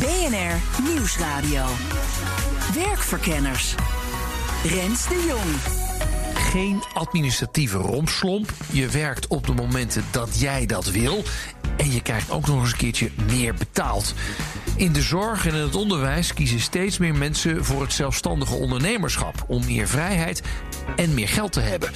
BNR Nieuwsradio. Werkverkenners. Rens de Jong. Geen administratieve rompslomp. Je werkt op de momenten dat jij dat wil. En je krijgt ook nog eens een keertje meer betaald. In de zorg en in het onderwijs kiezen steeds meer mensen voor het zelfstandige ondernemerschap. Om meer vrijheid en meer geld te hebben.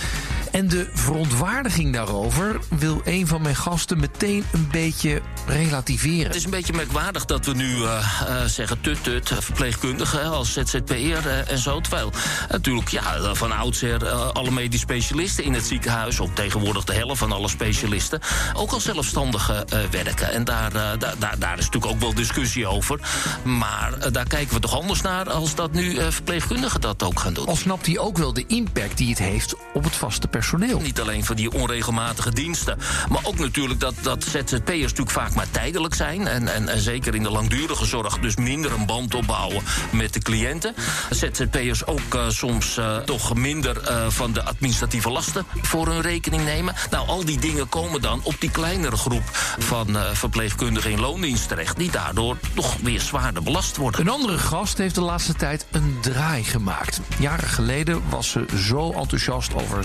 En de verontwaardiging daarover wil een van mijn gasten meteen een beetje relativeren. Het is een beetje merkwaardig dat we nu uh, uh, zeggen tut-tut, verpleegkundige als ZZP'er uh, en zo. Terwijl natuurlijk ja, van oudsher alle medisch specialisten in het ziekenhuis... of tegenwoordig de helft van alle specialisten... ook als zelfstandige werken. En daar, daar, daar, daar, is natuurlijk ook wel discussie over. Maar daar kijken we toch anders naar als dat nu verpleegkundigen dat ook gaan doen. Al snapt hij ook wel de impact die het heeft op het vaste personeel. Niet alleen van die onregelmatige diensten, maar ook natuurlijk dat, dat ZZP'ers natuurlijk vaak maar tijdelijk zijn. En, en, en, zeker in de langdurige zorg dus minder een band opbouwen met de cliënten. ZZP'ers ook uh, soms uh, toch minder uh, van de administratieve lasten voor hun rekening nemen. Nou, al die dingen komen dan op die kleinere groep van verpleegkundigen in loondienst terecht... die daardoor toch weer zwaarder belast worden. Een andere gast heeft de laatste tijd een draai gemaakt. Jaren geleden was ze zo enthousiast over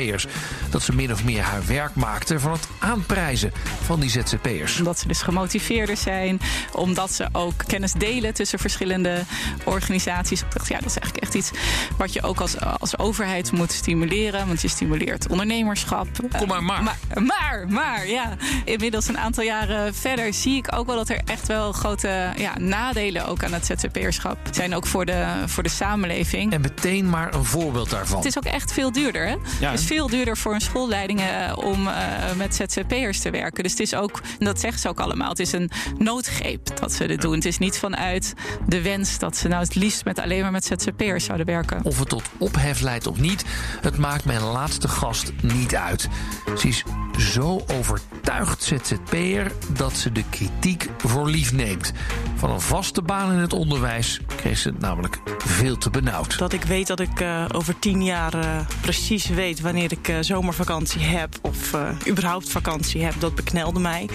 ZZP'ers... dat ze min of meer haar werk maakte van het aanprijzen van die ZZP'ers. Omdat ze dus gemotiveerder zijn, omdat ze ook kennis delen tussen verschillende organisaties. Ik dacht, ja, dat is eigenlijk echt iets wat je ook als, als overheid moet stimuleren, want je stimuleert ondernemerschap. Kom maar, maar. Maar, maar, maar ja. Inmiddels een aantal jaren verder zie ik ook wel dat er echt wel grote ja, nadelen ook aan het ZZP'erschap zijn, ook voor de, voor de samenleving. En meteen maar een voorbeeld daarvan. Het is ook echt veel duurder. Hè? Ja. Het is veel duurder voor een schoolleiding uh, om uh, met ZZP'ers te werken. Dus het is ook, en dat zeggen ze ook allemaal, het is een noodgreep dat ze dit doen. Het is niet vanuit de wens dat ze nou het liefst met alleen maar met ZZP'ers zouden werken. Of het tot ophef leidt of niet, het maakt mijn laatste gast niet uit. Ze is zo overtuigd ZZP'er dat ze de kritiek voor lief neemt. Van een vaste baan in het onderwijs kreeg ze namelijk veel te benauwd. Dat ik weet dat ik uh, over tien jaar uh, precies weet wanneer ik uh, zomervakantie heb of überhaupt vakantie heb, dat beknelde mij.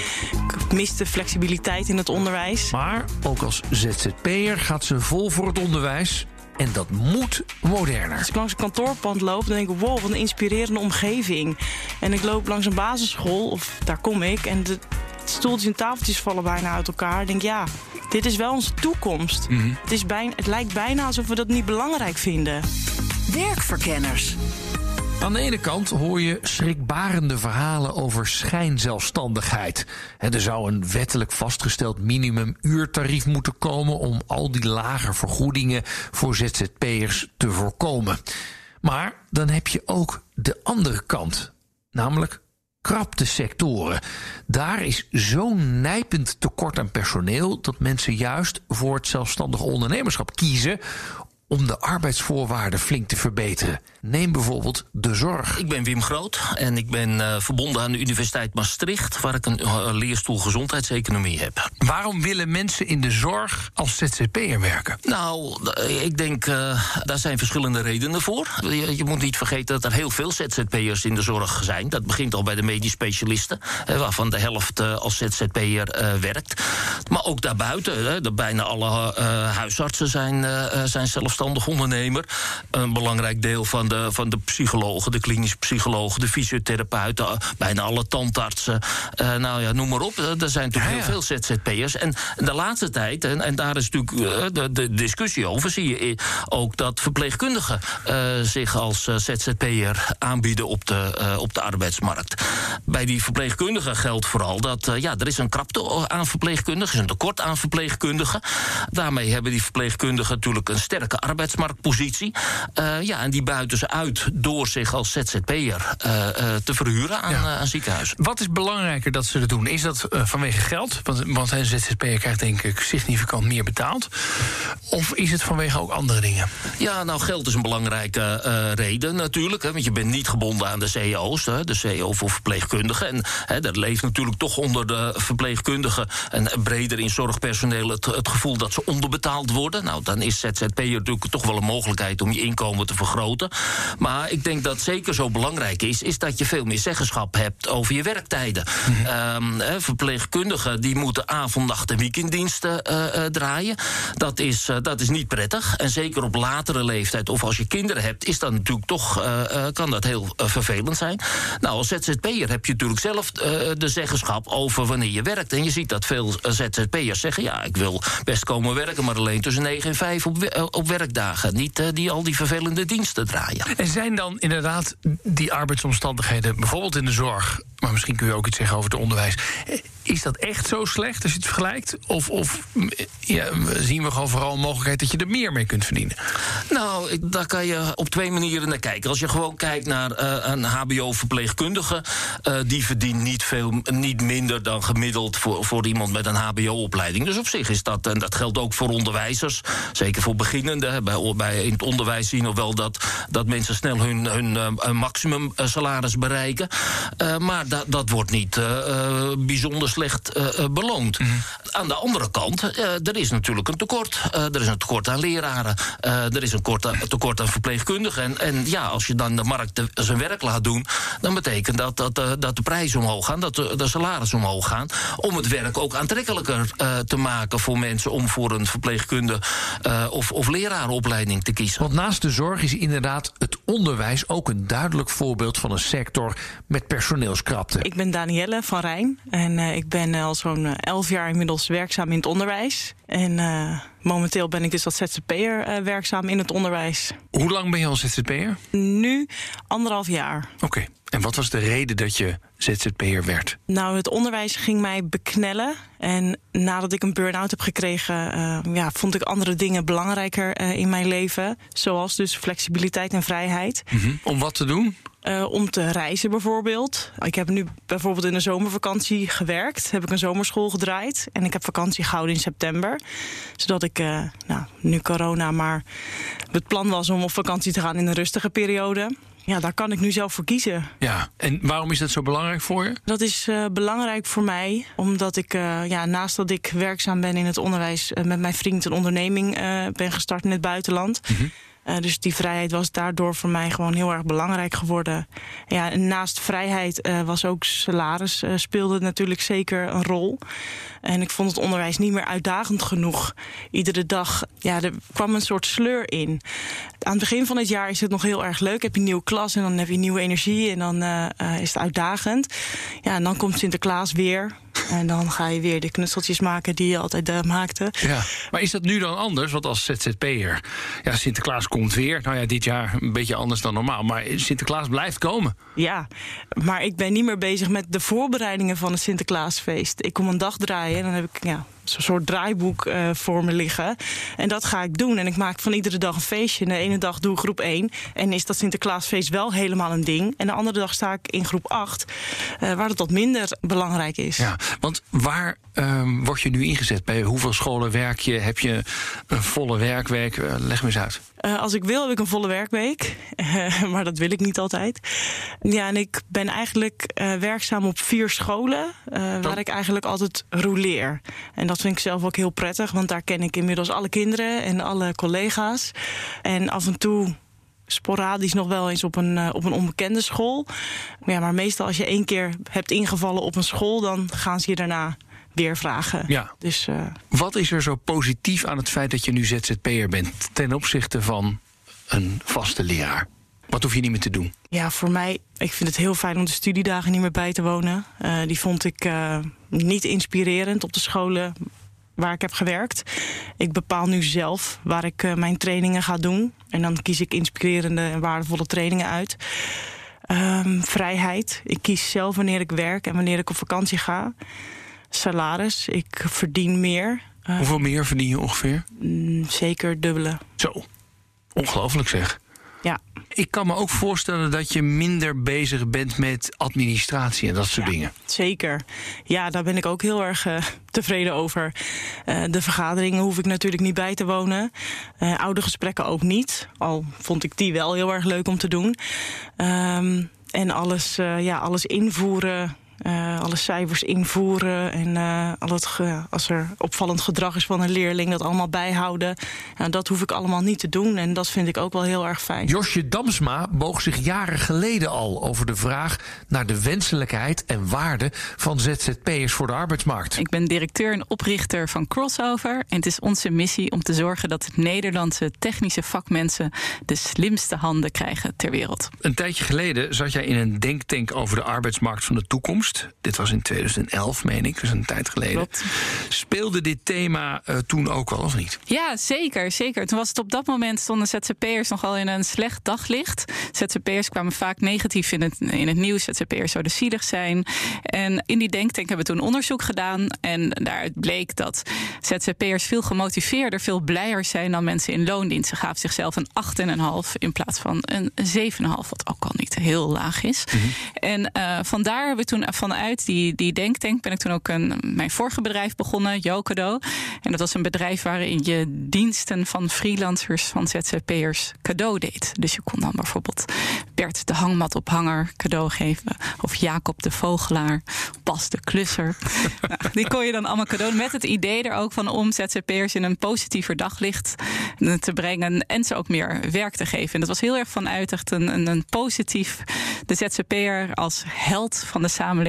Ik miste flexibiliteit in het onderwijs. Maar ook als ZZP'er gaat ze vol voor het onderwijs. En dat moet moderner. Als ik langs een kantoorpand loop, dan denk ik: wow, wat een inspirerende omgeving. En ik loop langs een basisschool, of daar kom ik, en de stoeltjes en tafeltjes vallen bijna uit elkaar. Ik denk ja, dit is wel onze toekomst. Mhm. Het, is bijna, het lijkt bijna alsof we dat niet belangrijk vinden. Werkverkenners. Aan de ene kant hoor je schrikbarende verhalen over schijnzelfstandigheid. Er zou een wettelijk vastgesteld minimumuurtarief moeten komen om al die lage vergoedingen voor ZZP'ers te voorkomen. Maar dan heb je ook de andere kant, namelijk krapte sectoren. Daar is zo'n nijpend tekort aan personeel dat mensen juist voor het zelfstandig ondernemerschap kiezen om de arbeidsvoorwaarden flink te verbeteren. Neem bijvoorbeeld de zorg. Ik ben Wim Groot en ik ben uh, verbonden aan de Universiteit Maastricht... waar ik een uh, leerstoel gezondheidseconomie heb. Waarom willen mensen in de zorg als ZZP'er werken? Nou, ik denk, uh, daar zijn verschillende redenen voor. Je, je, moet niet vergeten dat er heel veel ZZP'ers in de zorg zijn. Dat begint al bij de medisch specialisten... waarvan de helft als ZZP'er werkt. Maar ook daarbuiten, bijna alle huisartsen zijn, zijn zelfstandig ondernemer. Een belangrijk deel van de van de psychologen, de klinische psychologen, de fysiotherapeuten, bijna alle tandartsen. Uh, nou ja, noem maar op. Er zijn natuurlijk ja, ja. heel veel ZZP'ers. En de laatste tijd, en, en daar is natuurlijk uh, de, de, discussie over, zie je ook dat verpleegkundigen zich als ZZP'er aanbieden op de, op de arbeidsmarkt. Bij die verpleegkundigen geldt vooral dat ja, er is een krapte aan verpleegkundigen, er is een tekort aan verpleegkundigen. Daarmee hebben die verpleegkundigen natuurlijk een sterke arbeidsmarktpositie. Uh, ja, en die buiten ze uit door zich als ZZP'er uh, te verhuren aan, ja. aan ziekenhuizen. Wat is belangrijker dat ze dat doen? Is dat vanwege geld? Want, want een ZZP'er krijgt denk ik significant meer betaald. Of is het vanwege ook andere dingen? Ja, nou, geld is een belangrijke reden natuurlijk. Hè, want je bent niet gebonden aan de CEO's, hè, de CEO voor verpleegkundigen. En hè, dat leeft natuurlijk toch onder de verpleegkundigen en breder in zorgpersoneel het, het gevoel dat ze onderbetaald worden. Nou, dan is ZZP'er natuurlijk toch wel een mogelijkheid om je inkomen te vergroten. Maar ik denk dat zeker zo belangrijk is, is dat je veel meer zeggenschap hebt over je werktijden. Mm verpleegkundigen die moeten avond, nacht en weekenddiensten uh, uh, draaien. Dat is, uh, dat is niet prettig. En zeker op latere leeftijd of als je kinderen hebt, is dat natuurlijk toch, kan dat heel vervelend zijn. Nou, als ZZP'er heb je natuurlijk zelf de zeggenschap over wanneer je werkt. En je ziet dat veel ZZP'ers zeggen, ja, ik wil best komen werken, maar alleen tussen 9 en 5 op, op Niet die al die vervelende diensten draaien. En zijn dan inderdaad die arbeidsomstandigheden, bijvoorbeeld in de zorg, maar misschien kun je ook iets zeggen over het onderwijs. Is dat echt zo slecht als je het vergelijkt? Of, of ja, zien we gewoon vooral een mogelijkheid dat je er meer mee kunt verdienen? Nou, daar kan je op twee manieren naar kijken. Als je gewoon kijkt naar uh, een HBO-verpleegkundige, uh, die verdient niet, veel, niet minder dan gemiddeld voor, voor iemand met een HBO-opleiding. Dus op zich is dat, en dat geldt ook voor onderwijzers, zeker voor beginnenden. Bij, bij, in het onderwijs zien we wel dat, dat mensen snel hun, hun uh, maximum salaris bereiken. maar dat wordt niet bijzonder slecht uh, beloond. Mm -hmm. Aan de andere kant, uh, er is natuurlijk een tekort. Uh, er is een tekort aan leraren. er is een tekort aan, tekort aan verpleegkundigen. En, en, ja, als je dan de markt de, zijn werk laat doen... dan betekent dat dat, dat de prijzen omhoog gaan, dat de, de salarissen omhoog gaan... om het werk ook aantrekkelijker te maken voor mensen... om voor een verpleegkunde of, of lerarenopleiding te kiezen. Want naast de zorg is inderdaad het onderwijs... ook een duidelijk voorbeeld van een sector met personeelskrapte. Ik ben Danielle van Rijn en ik ik ben al zo'n elf jaar inmiddels werkzaam in het onderwijs. En uh, momenteel ben ik dus als ZZP'er uh, werkzaam in het onderwijs. Hoe lang ben je al ZZP'er? Nu anderhalf jaar. Oké. Okay. En wat was de reden dat je ZZP'er werd? Nou, het onderwijs ging mij beknellen. En nadat ik een burn-out heb gekregen, uh, ja, vond ik andere dingen belangrijker in mijn leven. Zoals dus flexibiliteit en vrijheid. Mm -hmm. Om wat te doen? Uh, om te reizen bijvoorbeeld. Ik heb nu bijvoorbeeld in de zomervakantie gewerkt. Heb ik een zomerschool gedraaid. En ik heb vakantie gehouden in september. Zodat ik, uh, nou, nu corona, maar het plan was om op vakantie te gaan in een rustige periode. Ja, daar kan ik nu zelf voor kiezen. Ja, en waarom is dat zo belangrijk voor je? Dat is uh, belangrijk voor mij, omdat ik, uh, ja, naast dat ik werkzaam ben in het onderwijs, uh, met mijn vriend een onderneming ben gestart in het buitenland. Mm -hmm. Uh, dus die vrijheid was daardoor voor mij gewoon heel erg belangrijk geworden. Ja, naast vrijheid uh, was ook salaris uh, speelde natuurlijk zeker een rol. En ik vond het onderwijs niet meer uitdagend genoeg. Iedere dag, ja, er kwam een soort sleur in. Aan het begin van het jaar is het nog heel erg leuk. Heb je een nieuwe klas en dan heb je nieuwe energie en dan is het uitdagend. Ja, en dan komt Sinterklaas weer. En dan ga je weer de knutseltjes maken die je altijd uh, maakte. Ja, maar is dat nu dan anders? Want als ZZP'er, ja, Sinterklaas komt weer. Nou ja, dit jaar een beetje anders dan normaal. Maar Sinterklaas blijft komen. Ja, maar ik ben niet meer bezig met de voorbereidingen van het Sinterklaasfeest. Ik kom een dag draaien en dan heb ik ja, zo'n soort draaiboek uh, voor me liggen. En dat ga ik doen. En ik maak van iedere dag een feestje. En de ene dag doe ik groep 1. En is dat Sinterklaasfeest wel helemaal een ding. En de andere dag sta ik in groep 8. Uh, waar het wat minder belangrijk is. Ja, want waar um, word je nu ingezet? Bij hoeveel scholen werk je? Heb je een volle werkweek? Uh, leg me eens uit. Uh, als ik wil, heb ik een volle werkweek. Uh, maar dat wil ik niet altijd. Ja, en ik ben eigenlijk werkzaam op vier scholen. waar ik eigenlijk altijd rouleer. En dat vind ik zelf ook heel prettig. Want daar ken ik inmiddels alle kinderen en alle collega's. En af en toe sporadisch nog wel eens op een, op een onbekende school. Ja, maar meestal als je één keer hebt ingevallen op een school... dan gaan ze je daarna weer vragen. Ja. Dus, uh... Wat is er zo positief aan het feit dat je nu ZZP'er bent... ten opzichte van een vaste leraar? Wat hoef je niet meer te doen? Ja, voor mij, ik vind het heel fijn om de studiedagen niet meer bij te wonen. Uh, die vond ik uh, niet inspirerend op de scholen waar ik heb gewerkt. Ik bepaal nu zelf waar ik uh, mijn trainingen ga doen. En dan kies ik inspirerende en waardevolle trainingen uit. Um, vrijheid. Ik kies zelf wanneer ik werk en wanneer ik op vakantie ga salaris. Ik verdien meer. Uh, Hoeveel meer verdien je ongeveer? Mm, zeker dubbele. Zo. Ongelooflijk zeg. Ja. Ik kan me ook voorstellen dat je minder bezig bent met administratie en dat soort dingen. Zeker. Ja, daar ben ik ook heel erg eh, tevreden over. Eh, de vergaderingen hoef ik natuurlijk niet bij te wonen. Eh, oude gesprekken ook niet. Al vond ik die wel heel erg leuk om te doen. Ehm, en alles, eh, ja, alles invoeren. Eh, alle cijfers invoeren en eh, al het ge- als er opvallend gedrag is van een leerling, dat allemaal bijhouden. Ja, dat hoef ik allemaal niet te doen en dat vind ik ook wel heel erg fijn. Josje Damsma boog zich jaren geleden al over de vraag naar de wenselijkheid en waarde van ZZP'ers voor de arbeidsmarkt. Ik ben directeur en oprichter van Crossover. En het is onze missie om te zorgen dat het Nederlandse technische vakmensen de slimste handen krijgen ter wereld. Een tijdje geleden zat jij in een denktank over de arbeidsmarkt van de toekomst. Dit was in 2011, meen ik, dus een tijd geleden. Klopt. Speelde dit thema eh, toen ook al, of niet? Ja, zeker, zeker. Toen was het op dat moment stonden ZZP'ers nogal in een slecht daglicht. ZZP'ers kwamen vaak negatief in het, in het nieuws. ZZP'ers zouden zielig zijn. En in die denktank hebben we toen onderzoek gedaan. En daaruit bleek dat ZZP'ers veel gemotiveerder, veel blijer zijn dan mensen in loondienst. Ze gaven zichzelf een 8,5 in plaats van een 7,5, wat ook al niet heel laag is. En eh, vandaar hebben we toen vanuit die, die denktank ben ik toen ook een, mijn vorige bedrijf begonnen, Jokado. En dat was een bedrijf waarin je diensten van freelancers, van ZZP'ers cadeau deed. Dus je kon dan bijvoorbeeld Bert de hangmatophanger cadeau geven. Of Jacob de vogelaar, Bas de klusser. nou, die kon je dan allemaal cadeau met het idee er ook van om ZZP'ers in een positiever daglicht te brengen en ze ook meer werk te geven. En dat was heel erg vanuit echt een, een, een positief de ZZP'er als held van de samenleving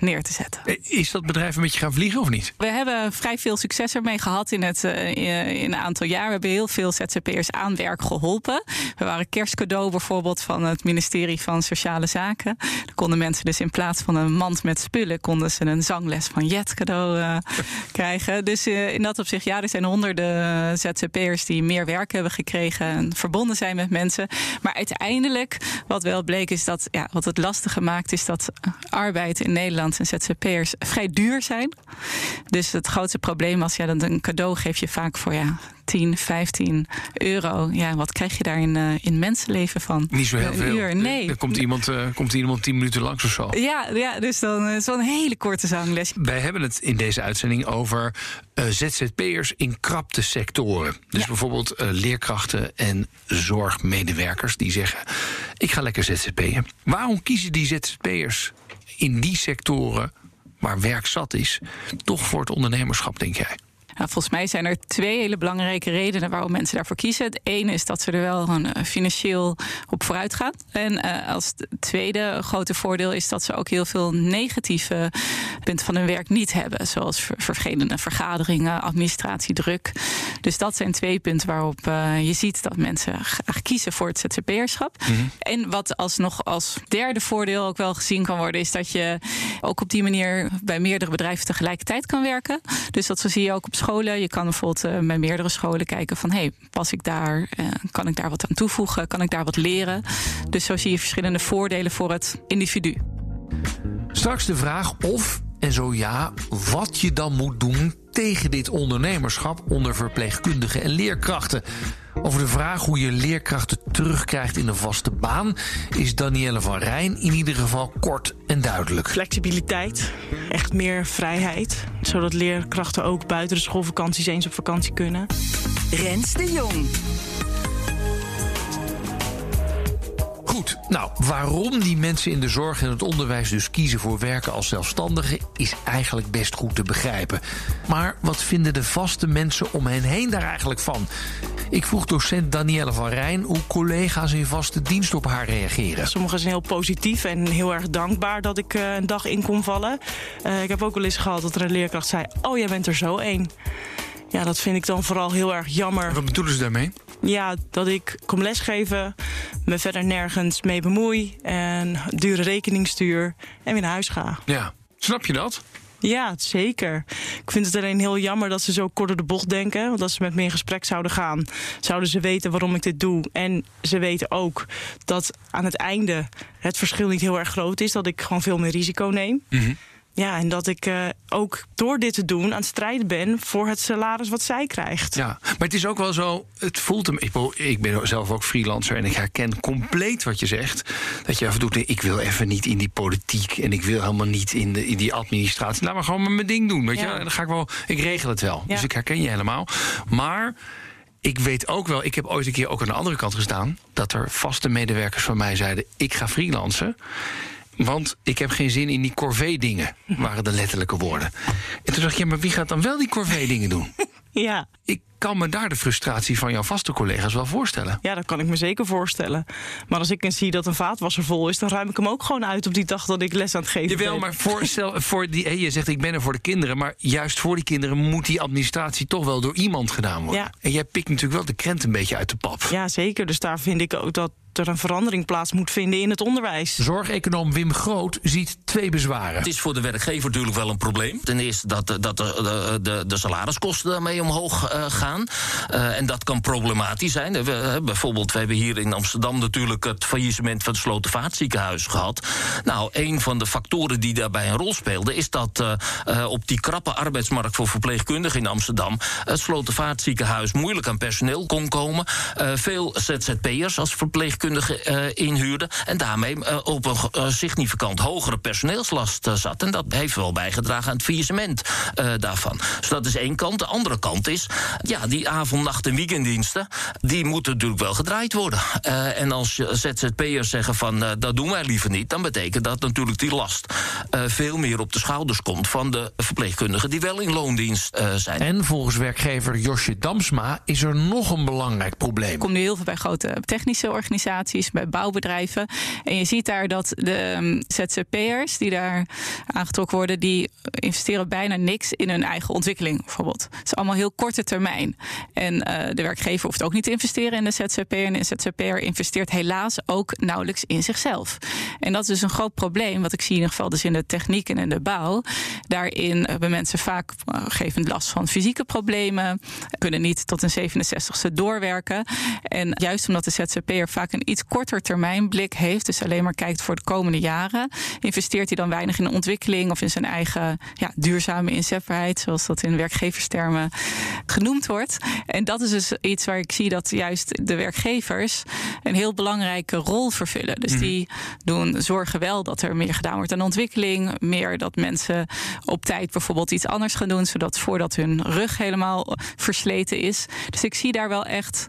neer te zetten. Eh, Is dat bedrijf een beetje gaan vliegen of niet? We hebben vrij veel succes ermee gehad in, het, eh, in een aantal jaar. We hebben heel veel ZZP'ers aan werk geholpen. We waren kerstcadeau bijvoorbeeld van het ministerie van Sociale Zaken. Dan konden mensen dus in plaats van een mand met spullen... konden ze een zangles van Jet cadeau eh, krijgen. Dus eh, in dat opzicht, ja, er zijn honderden ZZP'ers... die meer werk hebben gekregen en verbonden zijn met mensen. Maar uiteindelijk, wat wel bleek, is dat... Ja, wat het lastige maakt, is dat arbeid in Nederland en ZZP'ers vrij duur zijn. Dus het grootste probleem was, ja, dat een cadeau geef je vaak voor ja, 10, 15 euro. Ja, wat krijg je daar in, eh, in mensenleven van? Niet zo heel Een veel. uur, nee. Er komt iemand, eh, komt iemand tien minuten langs of zo. Ja, ja, dus dan eh, zo'n hele korte zangles. Wij hebben het in deze uitzending over ZZP'ers in krapte sectoren. Dus bijvoorbeeld leerkrachten en zorgmedewerkers die zeggen: Ik ga lekker ZZP'en. Waarom kiezen die ZZP'ers in die sectoren waar werk zat is, toch voor het ondernemerschap, denk jij? Nou, volgens mij zijn er twee hele belangrijke redenen waarom mensen daarvoor kiezen. Het ene is dat ze er wel gewoon eh, financieel op vooruit gaan. En eh, als tweede grote voordeel is dat ze ook heel veel negatieve punten van hun werk niet hebben. Zoals ver- vervelende vergaderingen, administratiedruk. Dus dat zijn twee punten waarop eh, je ziet dat mensen graag kiezen voor het ZZP'erschap. En wat alsnog als derde voordeel ook wel gezien kan worden, is dat je ook op die manier bij meerdere bedrijven tegelijkertijd kan werken. Dus dat zie je ook op scholen. Je kan bijvoorbeeld eh, bij meerdere scholen kijken van hey, pas ik daar, eh, kan ik daar wat aan toevoegen, kan ik daar wat leren. Dus zo zie je verschillende voordelen voor het individu. Straks de vraag of, en zo ja, wat je dan moet doen tegen dit ondernemerschap onder verpleegkundigen en leerkrachten. Over de vraag hoe je leerkrachten terugkrijgt in een vaste baan is Danielle van Rijn in ieder geval kort en duidelijk. Flexibiliteit, echt meer vrijheid. Zodat leerkrachten ook buiten de schoolvakanties eens op vakantie kunnen. Rens de Jong. Goed, nou, waarom die mensen in de zorg en het onderwijs dus kiezen voor werken als zelfstandigen is eigenlijk best goed te begrijpen. Maar wat vinden de vaste mensen om hen heen daar eigenlijk van? Ik vroeg docent Danielle van Rijn hoe collega's in vaste dienst op haar reageren. Sommigen zijn heel positief en heel erg dankbaar dat ik eh, een dag in kon vallen. Eh, ik heb ook wel eens gehad dat er een leerkracht zei: Oh, jij bent er zo één. Ja, dat vind ik dan vooral heel erg jammer. Wat bedoelen ze daarmee? Ja, dat ik kom lesgeven, me verder nergens mee bemoei en dure rekening stuur en weer naar huis ga. Ja, snap je dat? Ja, zeker. Ik vind het alleen heel jammer dat ze zo kort door de bocht denken. Want als ze met me in gesprek zouden gaan, zouden ze weten waarom ik dit doe. En ze weten ook dat aan het einde het verschil niet heel erg groot is. Dat ik gewoon veel meer risico neem. Ja, en dat ik eh, ook door dit te doen aan het strijden ben voor het salaris wat zij krijgt. Ja, maar het is ook wel zo, het voelt hem. Ik, ik ben zelf ook freelancer en ik herken compleet wat je zegt. Dat je af en toe denkt, ik wil even niet in die politiek en ik wil helemaal niet in, de, in die administratie. Laat maar gewoon maar mijn ding doen. Weet Ja. je, dan ga ik wel, ik regel het wel. Ja. Dus ik herken je helemaal. Maar ik weet ook wel, ik heb ooit een keer ook aan de andere kant gestaan. Dat er vaste medewerkers van mij zeiden: ik ga freelancen. Want ik heb geen zin in die corvée-dingen, waren de letterlijke woorden. En toen dacht ik, ja, maar wie gaat dan wel die corvée-dingen doen? Ja. Ik kan me daar de frustratie van jouw vaste collega's wel voorstellen. Ja, dat kan ik me zeker voorstellen. Maar als ik eens zie dat een vaatwasser vol is, dan ruim ik hem ook gewoon uit op die dag dat ik les aan het geven Jawel, ben. maar voor, stel, voor die, je zegt ik ben er voor de kinderen, maar juist voor die kinderen moet die administratie toch wel door iemand gedaan worden. Ja. En jij pikt natuurlijk wel de krent een beetje uit de pap. Ja, zeker. Dus daar vind ik ook dat er een verandering plaats moet vinden in het onderwijs. Zorgeconoom Wim Groot ziet twee bezwaren. Het is voor de werkgever natuurlijk wel een probleem. Ten eerste dat, de- dat de, de, de, de salariskosten daarmee omhoog eh, gaan. Eh, en dat kan problematisch zijn. We, eh, bijvoorbeeld, we hebben hier in Amsterdam natuurlijk het faillissement van het Slotervaartziekenhuis gehad. Nou, een van de factoren die daarbij een rol speelde, is dat eh, eh, op die krappe arbeidsmarkt voor verpleegkundigen in Amsterdam het Slotervaartziekenhuis moeilijk aan personeel kon komen. Eh, veel ZZP'ers als verpleegkundigen eh, inhuurden. En daarmee eh, op een eh, significant hogere personeelslast eh, zat. En dat heeft wel bijgedragen aan het faillissement eh, daarvan. Dus dat is één kant. De andere kant is, ja, die avond, nacht en weekenddiensten, die moeten natuurlijk wel gedraaid worden. Eh, en als je ZZP'ers zeggen van, eh, dat doen wij liever niet, dan betekent dat natuurlijk die last eh, veel meer op de schouders komt van de verpleegkundigen die wel in loondienst eh, zijn. En volgens werkgever Josje Damsma is er nog een belangrijk probleem. Ik kom nu heel veel bij grote technische organisaties, bij bouwbedrijven. En je ziet daar dat de ehm, ZZP'ers die daar aangetrokken worden, die investeren bijna niks in hun eigen ontwikkeling, bijvoorbeeld. Het is allemaal heel korte termijn. En eh, de werkgever hoeft ook niet te investeren in de ZZP'er. En de ZZP'er investeert helaas ook nauwelijks in zichzelf. En dat is dus een groot probleem, wat ik zie in ieder geval dus in de techniek en in de bouw. Daarin hebben mensen vaak uh, geven last van fysieke problemen, kunnen niet tot een 67ste doorwerken. En juist omdat de ZZP'er vaak een iets korter termijnblik heeft, dus alleen maar kijkt voor de komende jaren, investeert hij dan weinig in de ontwikkeling of in zijn eigen ja, duurzame inzetbaarheid, zoals dat in werkgeverstermen genoemd wordt. En dat is dus iets waar ik zie dat juist de werkgevers een heel belangrijke rol vervullen. Dus die doen, zorgen wel dat er meer gedaan wordt aan ontwikkeling, meer dat mensen op tijd bijvoorbeeld iets anders gaan doen, zodat voordat hun rug helemaal versleten is. Dus ik zie daar wel echt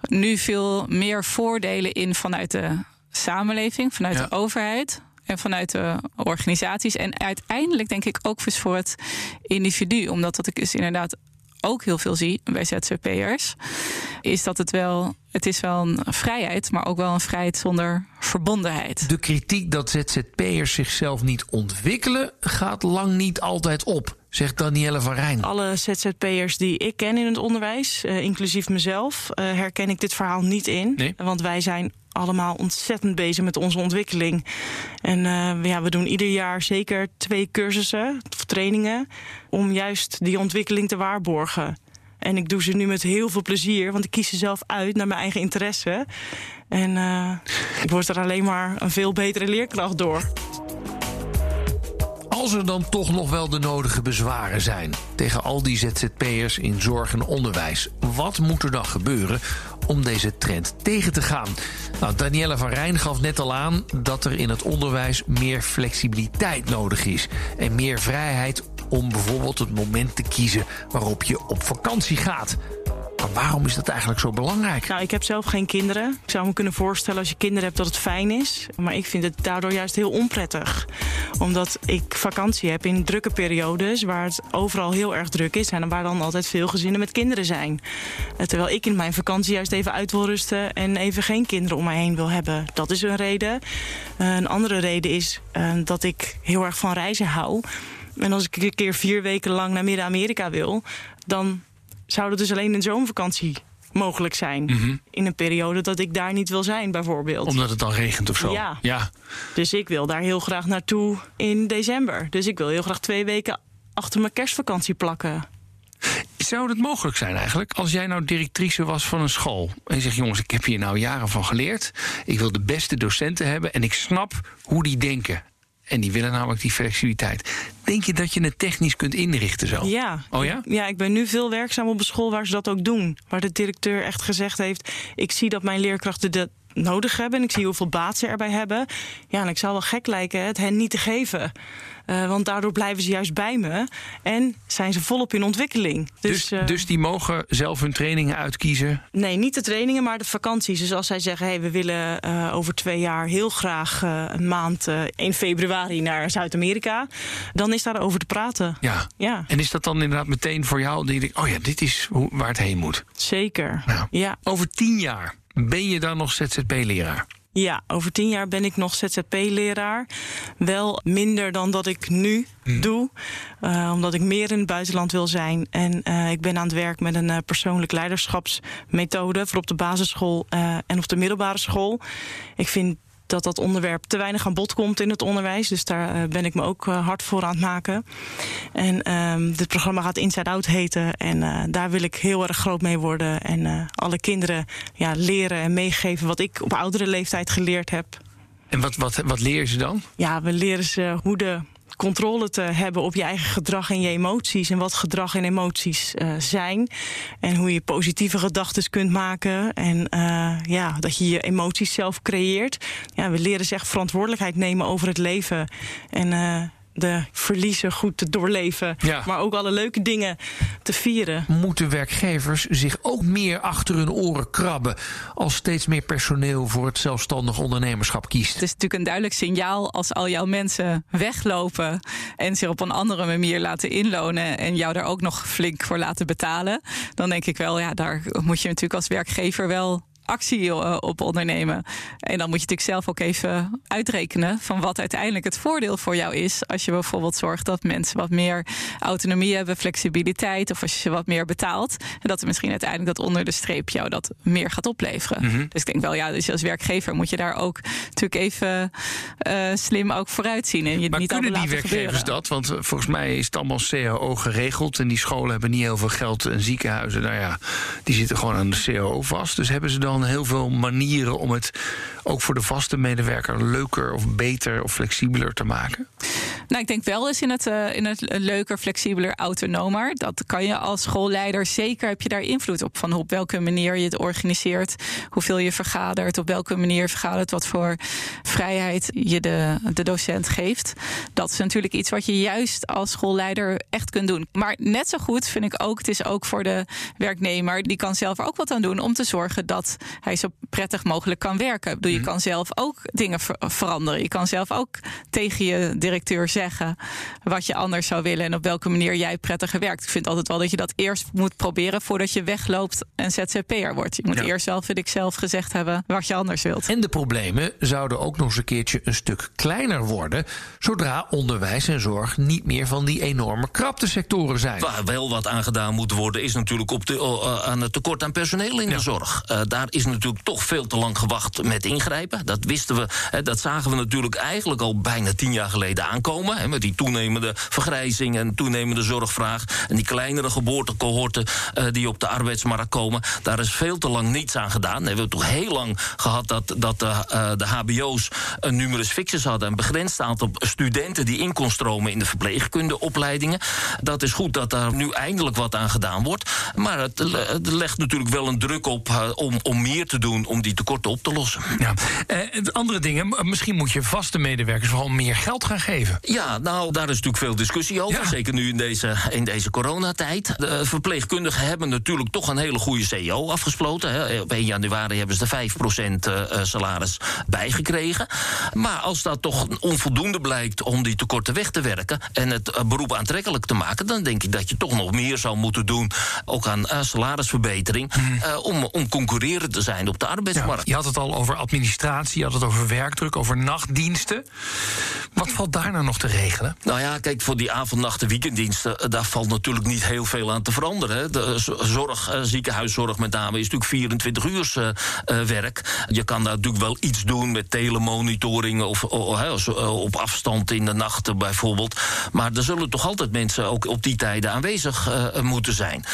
nu veel meer voordelen in vanuit de samenleving, vanuit Ja. de overheid. En vanuit de organisaties. En uiteindelijk denk ik ook voor het individu. Omdat dat ik dus inderdaad ook heel veel zie bij ZZP'ers. Is dat het wel. Het is wel een vrijheid, maar ook wel een vrijheid zonder verbondenheid. De kritiek dat ZZP'ers zichzelf niet ontwikkelen gaat lang niet altijd op, zegt Danielle van Rijn. Alle ZZP'ers die ik ken in het onderwijs, eh, inclusief mezelf, eh, herken ik dit verhaal niet in. Nee? Want wij zijn allemaal ontzettend bezig met onze ontwikkeling. En eh, ja, we doen ieder jaar zeker twee cursussen of trainingen om juist die ontwikkeling te waarborgen. En ik doe ze nu met heel veel plezier, want ik kies ze zelf uit naar mijn eigen interesse. En ik word er alleen maar een veel betere leerkracht door. Als er dan toch nog wel de nodige bezwaren zijn tegen al die ZZP'ers in zorg en onderwijs, wat moet er dan gebeuren om deze trend tegen te gaan? Nou, Danielle van Rijn gaf net al aan dat er in het onderwijs meer flexibiliteit nodig is en meer vrijheid om bijvoorbeeld het moment te kiezen waarop je op vakantie gaat. Maar waarom is dat eigenlijk zo belangrijk? Nou, ik heb zelf geen kinderen. Ik zou me kunnen voorstellen als je kinderen hebt dat het fijn is. Maar ik vind het daardoor juist heel onprettig. Omdat ik vakantie heb in drukke periodes waar het overal heel erg druk is. En waar dan altijd veel gezinnen met kinderen zijn. Eh, Terwijl ik in mijn vakantie juist even uit wil rusten en even geen kinderen om mij heen wil hebben. Dat is een reden. Eh, Een andere reden is eh, dat ik heel erg van reizen hou. En als ik een keer vier weken lang naar Midden-Amerika wil, dan zou dat dus alleen in zomervakantie mogelijk zijn. In een periode dat ik daar niet wil zijn, bijvoorbeeld. Omdat het dan regent of zo? Ja. ja. Dus ik wil daar heel graag naartoe in december. Dus ik wil heel graag twee weken achter mijn kerstvakantie plakken. Zou het mogelijk zijn eigenlijk? Als jij nou directrice was van een school. En je zegt: jongens, ik heb hier nou jaren van geleerd. Ik wil de beste docenten hebben. En ik snap hoe die denken. En die willen namelijk die flexibiliteit. Denk je dat je het technisch kunt inrichten zo? Ja. Oh ja? Ja, ik ben nu veel werkzaam op een school waar ze dat ook doen. Waar de directeur echt gezegd heeft: Ik zie dat mijn leerkrachten dat nodig hebben en ik zie hoeveel baat ze erbij hebben. Ja, en ik zou wel gek lijken het hen niet te geven. Uh, want daardoor blijven ze juist bij me en zijn ze volop in ontwikkeling. Dus, dus, uh, dus, die mogen zelf hun trainingen uitkiezen? Nee, niet de trainingen, maar de vakanties. Dus als zij zeggen: hey, we willen uh, over twee jaar heel graag een maand in februari naar Zuid-Amerika, dan is daarover te praten. Ja. ja. En is dat dan inderdaad meteen voor jou? Die denkt, oh ja, dit is waar het heen moet. Zeker. Nou, ja. Over tien jaar ben je dan nog ZZP-leraar? Ja, over tien jaar ben ik nog ZZP-leraar. Wel minder dan dat ik nu hmm. doe, uh, omdat ik meer in het buitenland wil zijn. En uh, ik ben aan het werk met een uh, persoonlijk leiderschapsmethode voor op de basisschool en op de middelbare school. Ik vind dat dat onderwerp te weinig aan bod komt in het onderwijs. Dus daar uh, ben ik me ook uh, hard voor aan het maken. En um, dit programma gaat Inside Out heten. En uh, daar wil ik heel erg groot mee worden. En alle kinderen ja, leren en meegeven wat ik op oudere leeftijd geleerd heb. En wat, wat, wat leren ze dan? Ja, we leren ze hoe de controle te hebben op je eigen gedrag en je emoties. En wat gedrag en emoties uh, zijn. En hoe je positieve gedachten kunt maken. En uh, ja, dat je je emoties zelf creëert. Ja, we leren zich verantwoordelijkheid nemen over het leven. En uh, de verliezen goed te doorleven. Ja. Maar ook alle leuke dingen te vieren. Moeten werkgevers zich ook meer achter hun oren krabben. als steeds meer personeel voor het zelfstandig ondernemerschap kiest? Het is natuurlijk een duidelijk signaal als al jouw mensen weglopen. en zich op een andere manier laten inlonen. en jou daar ook nog flink voor laten betalen. Dan denk ik wel, ja, daar moet je natuurlijk als werkgever wel actie eh, op ondernemen. En dan moet je natuurlijk zelf ook even uitrekenen van wat uiteindelijk het voordeel voor jou is. Als je bijvoorbeeld zorgt dat mensen wat meer autonomie hebben, flexibiliteit, of als je ze wat meer betaalt. En dat er misschien uiteindelijk dat onder de streep jou dat meer gaat opleveren. Mhm. Dus ik denk wel, ja, dus als werkgevers moet je daar ook natuurlijk even uh, slim ook vooruit zien. En je maar niet kunnen die werkgevers gebeuren. dat? Want uh, volgens mij is het allemaal CAO geregeld. En die scholen hebben niet heel veel geld. En ziekenhuizen, nou ja, die zitten gewoon aan de CAO vast. Dus hebben ze dan heel veel manieren om het ook voor de vaste medewerker leuker of beter of flexibeler te maken? Nou, ik denk wel eens in het, uh, in het leuker, flexibeler, autonomer. Dat kan je als schoolleider zeker heb je daar invloed op. Van op welke manier je het organiseert, hoeveel je vergadert, op welke manier je vergadert, wat voor vrijheid je de, de docent geeft. Dat is natuurlijk iets wat je juist als schoolleider echt kunt doen. Maar net zo goed vind ik ook, het is ook voor de werknemer, die kan zelf ook wat aan doen om te zorgen dat hij zo prettig mogelijk kan werken. Bedoel, je kan zelf ook dingen ver veranderen. Je kan zelf ook tegen je directeur zeggen wat je anders zou willen en op welke manier jij prettiger werkt. Ik vind altijd wel dat je dat eerst moet proberen voordat je wegloopt en ZZP'er wordt. Je moet Ja. eerst zelf, vind ik zelf, gezegd hebben wat je anders wilt. En de problemen zouden ook nog eens een keertje een stuk kleiner worden. zodra onderwijs en zorg niet meer van die enorme kraptesectoren zijn. Waar wel wat aan gedaan moet worden, is natuurlijk op de, uh, aan het tekort aan personeel in de zorg. Uh, daar is natuurlijk toch veel te lang gewacht met ingrijpen. Dat wisten we, hè, dat zagen we natuurlijk eigenlijk al bijna tien jaar geleden aankomen. Hè, met die toenemende vergrijzing en toenemende zorgvraag. En die kleinere geboortecohorten uh, die op de arbeidsmarkt komen. Daar is veel te lang niets aan gedaan. We hebben toch heel lang gehad dat, dat de, uh, de HBO's een numerus fixus hadden. Een begrensd aantal studenten die in kon stromen in de verpleegkundeopleidingen. Dat is goed dat daar nu eindelijk wat aan gedaan wordt. Maar het, legt natuurlijk wel een druk op om, om meer te doen om die tekorten op te lossen. Ja. Uh, andere dingen, misschien moet je vaste medewerkers vooral meer geld gaan geven. Ja, nou, daar is natuurlijk veel discussie over. Ja. Zeker nu in deze, in deze coronatijd. De verpleegkundigen hebben natuurlijk toch een hele goede CEO afgesloten. Hè. Op 1 januari hebben ze de 5% uh, salaris bijgekregen. Maar als dat toch onvoldoende blijkt om die tekorten weg te werken... en het beroep aantrekkelijk te maken... dan denk ik dat je toch nog meer zou moeten doen... ook aan uh, salarisverbetering... Mhm. Uh, om, om concurrerend te zijn op de arbeidsmarkt. Je had het al over administratie, je had het over werkdruk, over nachtdiensten. Wat valt daar nou nog te regelen? Nou ja, kijk, voor die avond, nacht en weekenddiensten... eh, daar valt natuurlijk niet heel veel aan te veranderen. De z- zorg, eh, ziekenhuiszorg met name, is natuurlijk 24 uur eh, eh, werk. Je kan daar natuurlijk wel iets doen met telemonitoring... of eh, op afstand in de nachten bijvoorbeeld. Maar er zullen toch altijd mensen ook op die tijden aanwezig eh, moeten zijn.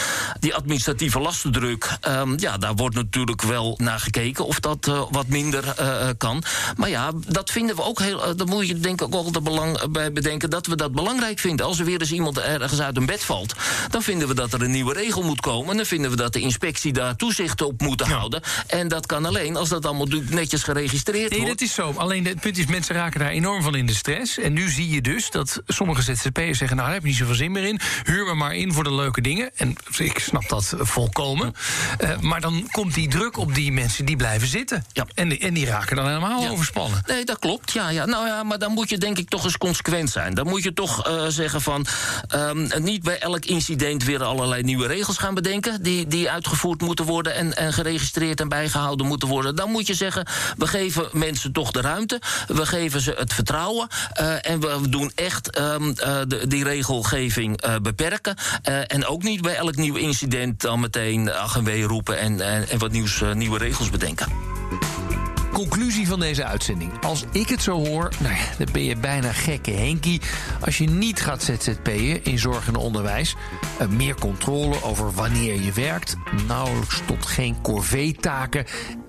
Die administratieve lastendruk, ehm, ja, daar wordt natuurlijk wel naar gekeken... of dat eh, wat minder eh, kan. Maar ja, dat vinden we ook heel... eh, daar moet je denk ik ook altijd belang bij bedenken... dat we dat belangrijk vinden. Als er weer eens iemand ergens uit een bed valt... dan vinden we dat er een nieuwe regel moet komen. En dan vinden we dat de inspectie daar toezicht op moet houden. En dat kan alleen als dat allemaal netjes geregistreerd Nee, wordt. dat is zo. Alleen het punt is, mensen raken daar enorm van in de stress. En nu zie je dus dat sommige ZZP'ers zeggen... nou, daar heb je niet zoveel zin meer in. Huur me maar in voor de leuke dingen. En ik snap dat volkomen. Eh, maar dan komt die druk op die mensen die blijven zitten. Ja. En, die, en die raken dan helemaal Ja. overspannen. Nee, dat klopt. Ja, ja. Nou ja, maar dan moet je denk ik toch eens consequent zijn. Dan moet je toch eh, zeggen van... ehm, niet bij elk incident weer allerlei nieuwe regels gaan bedenken... die, die uitgevoerd moeten worden en, en geregistreerd en bijgehouden moeten worden. Dan moet je zeggen, we geven mensen toch de ruimte. We geven ze het vertrouwen. eh, en we doen echt ehm, eh, de, die regelgeving beperken. En ook niet bij elk nieuw incident dan meteen ach en wee roepen... en, en, en wat nieuws, eh, nieuwe regels bedenken. Conclusie van deze uitzending. Als ik het zo hoor, nou ja, dan ben je bijna gekke Henkie... als je niet gaat ZZP'en in zorg en onderwijs. Eh, meer controle over wanneer je werkt. Nauwelijks tot geen corvée-taken.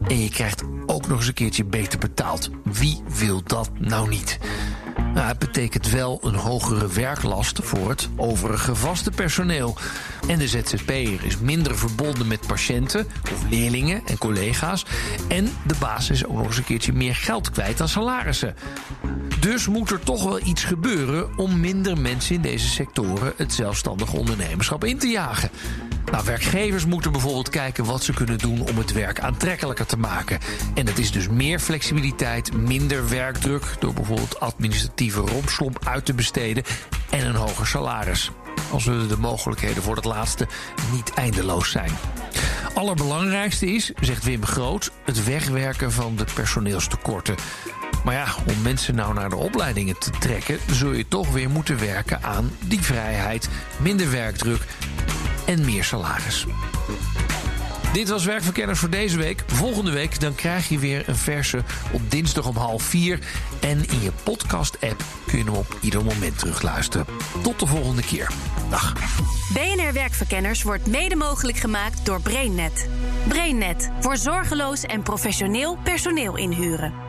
En je krijgt ook nog eens een keertje beter betaald. Wie wil dat nou niet? Nou, het betekent wel een hogere werklast voor het overige vaste personeel. En de ZZP'er is minder verbonden met patiënten of leerlingen en collega's. En de baas is ook nog eens een keertje meer geld kwijt aan salarissen. Dus moet er toch wel iets gebeuren om minder mensen in deze sectoren het zelfstandig ondernemerschap in te jagen. Nou, werkgevers moeten bijvoorbeeld kijken wat ze kunnen doen om het werk aantrekkelijker te maken. En dat is dus meer flexibiliteit, minder werkdruk door bijvoorbeeld administratieve rompslomp uit te besteden en een hoger salaris. Al zullen de mogelijkheden voor het laatste niet eindeloos zijn. Allerbelangrijkste is, zegt Wim Groot, het wegwerken van de personeelstekorten. Maar ja, om mensen nou naar de opleidingen te trekken, zul je toch weer moeten werken aan die vrijheid, minder werkdruk en meer salaris. Dit was Werkverkenners voor deze week. Volgende week dan krijg je weer een verse op dinsdag om half vier. En in je podcast-app kun je hem op ieder moment terugluisteren. Tot de volgende keer. Dag. BNR Werkverkenners wordt mede mogelijk gemaakt door BrainNet. BrainNet voor zorgeloos en professioneel personeel inhuren.